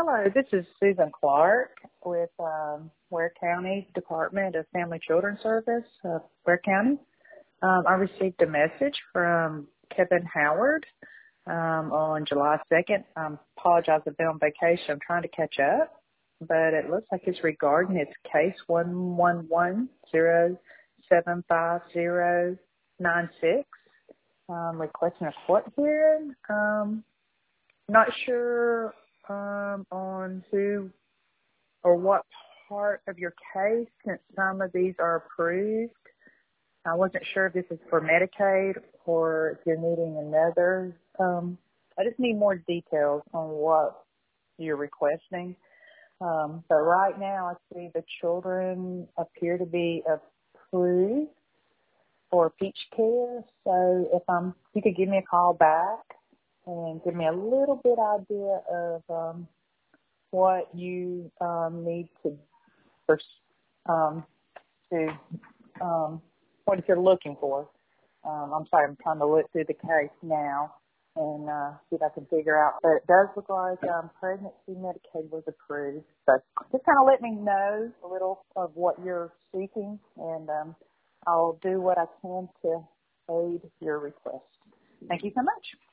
Hello, this is Susan Clark with um, Ware County Department of Family Children Service, uh, Ware County. Um, I received a message from Kevin Howard um, on July 2nd. I apologize, I've been on vacation. I'm trying to catch up, but it looks like it's regarding its case one one one zero seven five zero nine six. Um, requesting a court hearing. Um, not sure um, on who or what part of your case since some of these are approved. I wasn't sure if this is for Medicaid or if you're needing another. Um, I just need more details on what you're requesting. Um, but right now, I see the children appear to be approved for peach care. So if I'm, you could give me a call back and give me a little bit idea of um, what you um, need to um, to um, what you're looking for. Um, I'm sorry, I'm trying to look through the case now and uh, see if I can figure out. But it does look like um, pregnancy Medicaid was approved. So just kind of let me know a little of what you're seeking, and um, I'll do what I can to aid your request. Thank you so much.